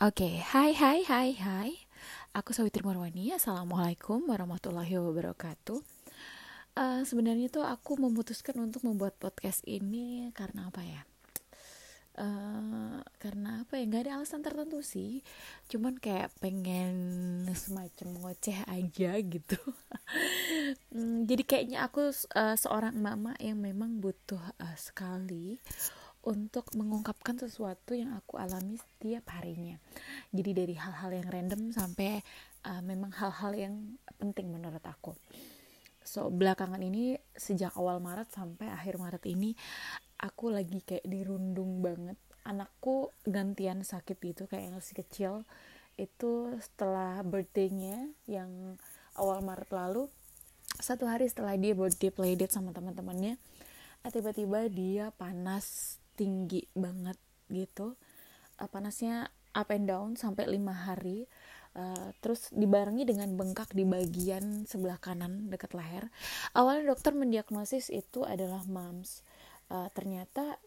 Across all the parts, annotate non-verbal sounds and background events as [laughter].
Oke, okay. hai hai hai hai. Aku Sawitri Marwani. Assalamualaikum warahmatullahi wabarakatuh. Uh, sebenarnya tuh aku memutuskan untuk membuat podcast ini karena apa ya? Uh, karena apa ya nggak ada alasan tertentu sih cuman kayak pengen semacam ngoceh aja gitu [laughs] hmm, jadi kayaknya aku uh, seorang mama yang memang butuh uh, sekali untuk mengungkapkan sesuatu yang aku alami setiap harinya. Jadi dari hal-hal yang random sampai uh, memang hal-hal yang penting menurut aku. So belakangan ini sejak awal Maret sampai akhir Maret ini aku lagi kayak dirundung banget. Anakku gantian sakit gitu kayak masih kecil. Itu setelah birthday-nya yang awal Maret lalu satu hari setelah dia birthday playdate sama teman-temannya tiba-tiba dia panas tinggi banget gitu. Uh, panasnya up and down sampai lima hari. Uh, terus dibarengi dengan bengkak di bagian sebelah kanan dekat leher. Awalnya dokter mendiagnosis itu adalah mumps. Uh, ternyata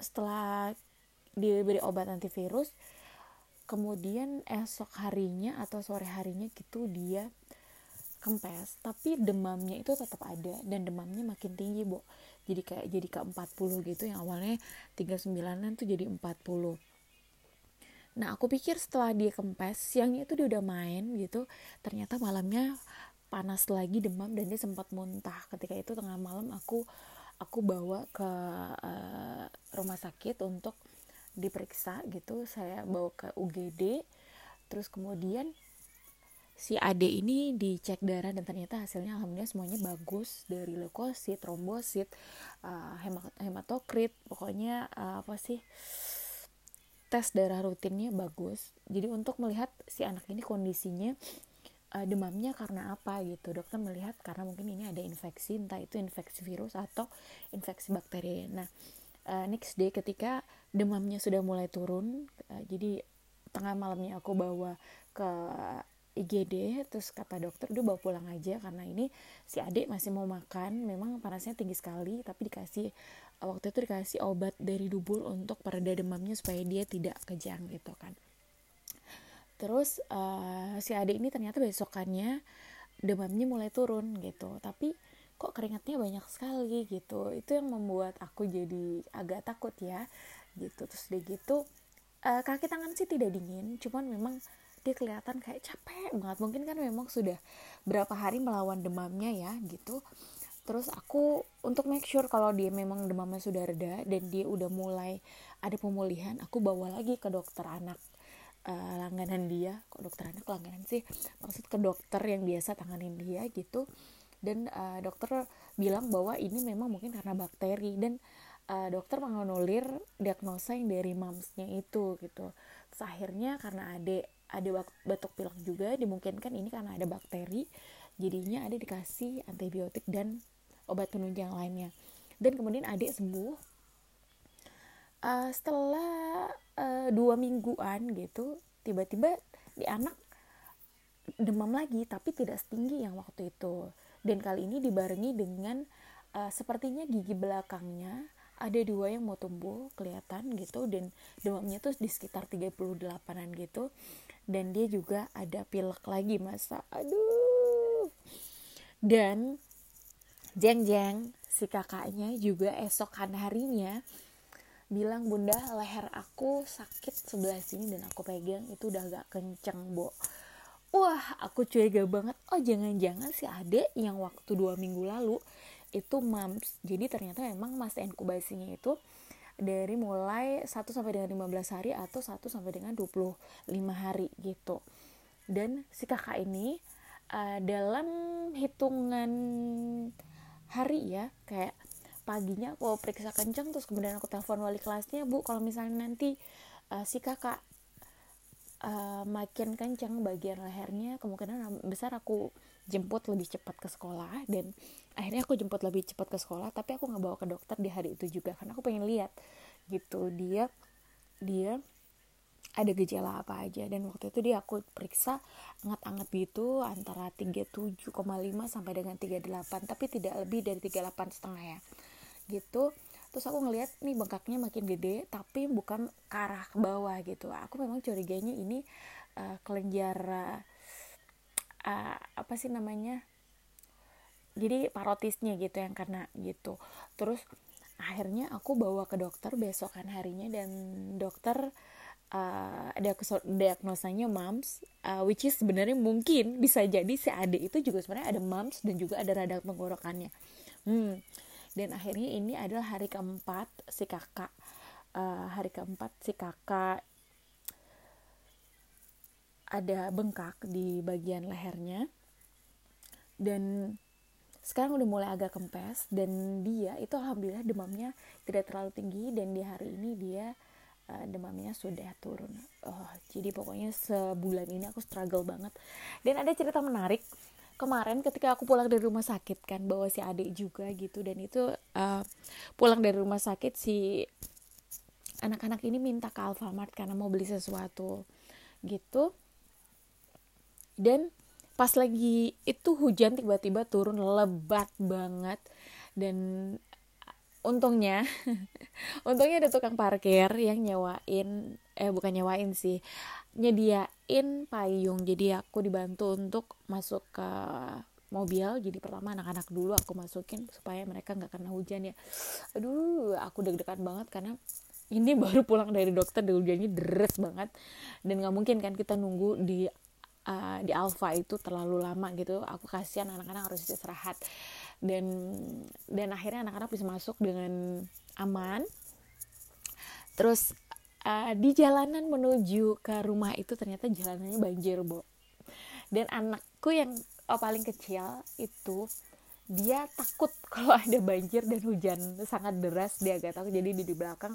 setelah diberi obat antivirus kemudian esok harinya atau sore harinya gitu dia kempes. Tapi demamnya itu tetap ada dan demamnya makin tinggi bu jadi kayak jadi ke 40 gitu yang awalnya 39an tuh jadi 40 nah aku pikir setelah dia kempes siangnya itu dia udah main gitu ternyata malamnya panas lagi demam dan dia sempat muntah. Ketika itu tengah malam aku aku bawa ke uh, rumah sakit untuk diperiksa gitu. Saya bawa ke UGD terus kemudian si ade ini dicek darah dan ternyata hasilnya alhamdulillah semuanya bagus dari leukosit, trombosit, uh, hematokrit, pokoknya uh, apa sih tes darah rutinnya bagus. Jadi untuk melihat si anak ini kondisinya uh, demamnya karena apa gitu. Dokter melihat karena mungkin ini ada infeksi, entah itu infeksi virus atau infeksi bakteri. Nah, uh, next day ketika demamnya sudah mulai turun, uh, jadi tengah malamnya aku bawa ke IGD terus kata dokter udah bawa pulang aja karena ini si adik masih mau makan memang panasnya tinggi sekali tapi dikasih waktu itu dikasih obat dari dubur untuk pereda demamnya supaya dia tidak kejang gitu kan. Terus uh, si adik ini ternyata besokannya demamnya mulai turun gitu. Tapi kok keringatnya banyak sekali gitu. Itu yang membuat aku jadi agak takut ya gitu. Terus dia gitu uh, kaki tangan sih tidak dingin cuman memang dia kelihatan kayak capek banget. Mungkin kan memang sudah berapa hari melawan demamnya ya gitu. Terus aku untuk make sure kalau dia memang demamnya sudah reda dan dia udah mulai ada pemulihan aku bawa lagi ke dokter anak uh, langganan dia. Kok dokter anak langganan sih? Maksud ke dokter yang biasa tanganin dia gitu. Dan uh, dokter bilang bahwa ini memang mungkin karena bakteri dan uh, dokter menganulir diagnosa yang dari mamsnya itu gitu. Terus akhirnya karena adik ada batuk pilek juga dimungkinkan ini karena ada bakteri jadinya ada dikasih antibiotik dan obat penunjang lainnya. Dan kemudian adik sembuh uh, setelah uh, dua mingguan gitu tiba-tiba di anak demam lagi tapi tidak setinggi yang waktu itu. Dan kali ini dibarengi dengan uh, sepertinya gigi belakangnya ada dua yang mau tumbuh kelihatan gitu dan demamnya tuh di sekitar 38an gitu dan dia juga ada pilek lagi masa aduh. Dan jeng jeng si kakaknya juga esokan harinya bilang bunda leher aku sakit sebelah sini dan aku pegang itu udah agak kenceng bo. Wah aku curiga banget. Oh jangan-jangan si adek yang waktu dua minggu lalu itu mams jadi ternyata memang masa inkubasinya itu dari mulai 1 sampai dengan 15 hari atau 1 sampai dengan 25 hari gitu. Dan si kakak ini uh, dalam hitungan hari ya kayak paginya aku periksa kencang terus kemudian aku telepon wali kelasnya bu kalau misalnya nanti uh, si kakak uh, makin kencang bagian lehernya kemungkinan besar aku jemput lebih cepat ke sekolah dan akhirnya aku jemput lebih cepat ke sekolah tapi aku nggak bawa ke dokter di hari itu juga karena aku pengen lihat gitu. Dia dia ada gejala apa aja dan waktu itu dia aku periksa anget-anget gitu antara 37,5 sampai dengan 38 tapi tidak lebih dari 38 setengah ya gitu terus aku ngelihat nih bengkaknya makin gede tapi bukan ke arah bawah gitu. Aku memang curiganya ini uh, kelenjar uh, apa sih namanya? Jadi parotisnya gitu yang kena gitu. Terus akhirnya aku bawa ke dokter besokan harinya dan dokter uh, diagnosanya mumps uh, which is sebenarnya mungkin bisa jadi si adik itu juga sebenarnya ada mumps dan juga ada radang tenggorokannya. Hmm dan akhirnya ini adalah hari keempat si kakak. Uh, hari keempat si kakak ada bengkak di bagian lehernya. Dan sekarang udah mulai agak kempes dan dia itu alhamdulillah demamnya tidak terlalu tinggi dan di hari ini dia uh, demamnya sudah turun. Oh jadi pokoknya sebulan ini aku struggle banget. Dan ada cerita menarik kemarin ketika aku pulang dari rumah sakit kan bawa si adik juga gitu dan itu uh, pulang dari rumah sakit si anak-anak ini minta ke Alfamart karena mau beli sesuatu gitu. Dan pas lagi itu hujan tiba-tiba turun lebat banget dan untungnya [laughs] untungnya ada tukang parkir yang nyewain eh bukan nyewain sih nyediain payung. Jadi aku dibantu untuk masuk ke mobil. Jadi pertama anak-anak dulu aku masukin supaya mereka nggak kena hujan ya. Aduh aku deg-degan banget karena ini [laughs] baru pulang dari dokter dan hujannya deres banget. Dan nggak mungkin kan kita nunggu di uh, di alfa itu terlalu lama gitu. Aku kasihan anak-anak harus istirahat dan dan akhirnya anak-anak bisa masuk dengan aman. Terus uh, di jalanan menuju ke rumah itu ternyata jalanannya banjir bo. Dan anakku yang oh, paling kecil itu dia takut [laughs] kalau ada banjir dan hujan sangat deras dia agak takut. Jadi di, di belakang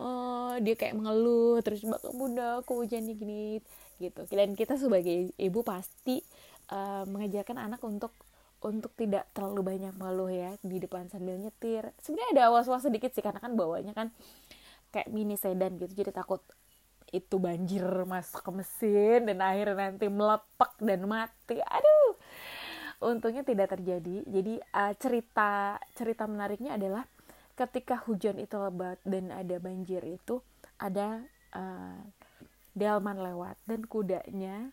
oh, dia kayak mengeluh terus bunda aku hujannya gini? Gitu. Dan kita sebagai ibu pasti uh, mengajarkan anak untuk untuk tidak terlalu banyak mengeluh ya di depan sambil nyetir. Sebenarnya ada was-was sedikit sih karena kan bawanya kan kayak mini sedan gitu jadi takut itu banjir masuk ke mesin dan akhirnya nanti melepak dan mati. Aduh untungnya tidak terjadi. Jadi uh, cerita cerita menariknya adalah ketika hujan itu lebat dan ada banjir itu ada uh, delman lewat dan kudanya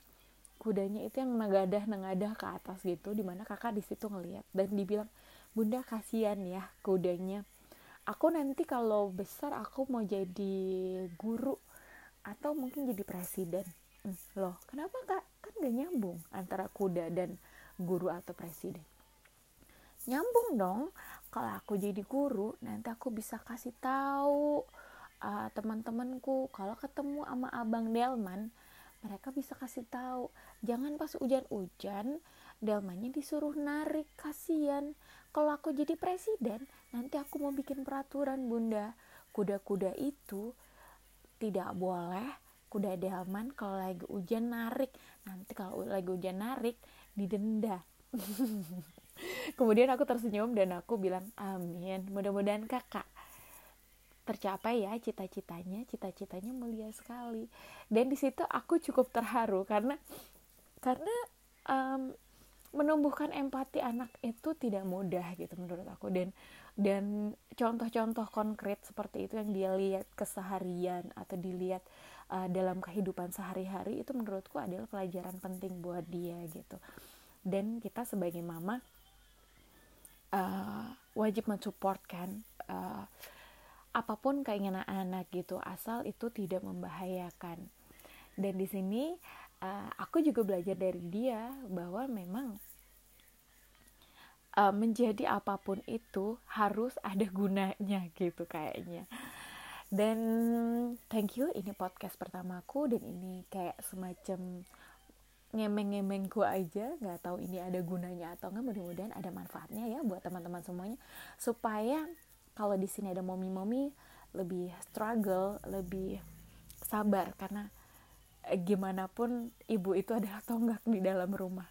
kudanya itu yang negadah negadah ke atas gitu di mana kakak di situ ngeliat dan dibilang bunda kasihan ya kudanya. Aku nanti kalau besar aku mau jadi guru atau mungkin jadi presiden. Hmm, loh kenapa kak? Kan gak nyambung antara kuda dan guru atau presiden. Nyambung dong. Kalau aku jadi guru nanti aku bisa kasih tahu uh, teman-temanku. Kalau ketemu sama abang Delman mereka bisa kasih tahu jangan pas hujan-hujan Delmannya disuruh narik kasihan. Kalau aku jadi presiden nanti aku mau bikin peraturan bunda. Kuda-kuda itu tidak boleh kuda delman kalau lagi hujan narik. Nanti kalau lagi hujan narik didenda. [laughs] Kemudian aku tersenyum dan aku bilang amin. Mudah-mudahan kakak tercapai ya cita-citanya cita-citanya mulia sekali. Dan di situ aku cukup terharu karena karena um, menumbuhkan empati anak itu tidak mudah gitu menurut aku. Dan dan contoh-contoh konkret seperti itu yang dia lihat keseharian atau dilihat uh, dalam kehidupan sehari-hari itu menurutku adalah pelajaran penting buat dia gitu. Dan kita sebagai mama uh, wajib mensupport kan uh, apa pun keinginan anak gitu asal itu tidak membahayakan. Dan di sini uh, aku juga belajar dari dia bahwa memang uh, menjadi apa pun itu harus ada gunanya [laughs] gitu kayaknya. Dan thank you ini podcast pertamaku dan ini kayak semacam ngemeng-ngemeng gue aja. Nggak tahu ini ada gunanya atau nggak mudah-mudahan ada manfaatnya ya buat teman-teman semuanya. Supaya kalau di sini ada momi-momi lebih struggle lebih sabar. Karena gimana pun ibu itu adalah tonggak di dalam rumah.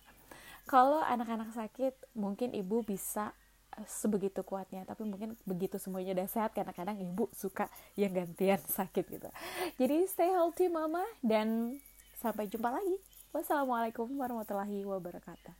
Kalau anak-anak sakit mungkin ibu bisa eh, sebegitu kuatnya. Tapi mungkin begitu semuanya udah sehat kadang-kadang ibu suka yang gantian [laughs] sakit gitu. Jadi stay healthy mama dan sampai jumpa lagi. Wassalamualaikum warahmatullahi wabarakatuh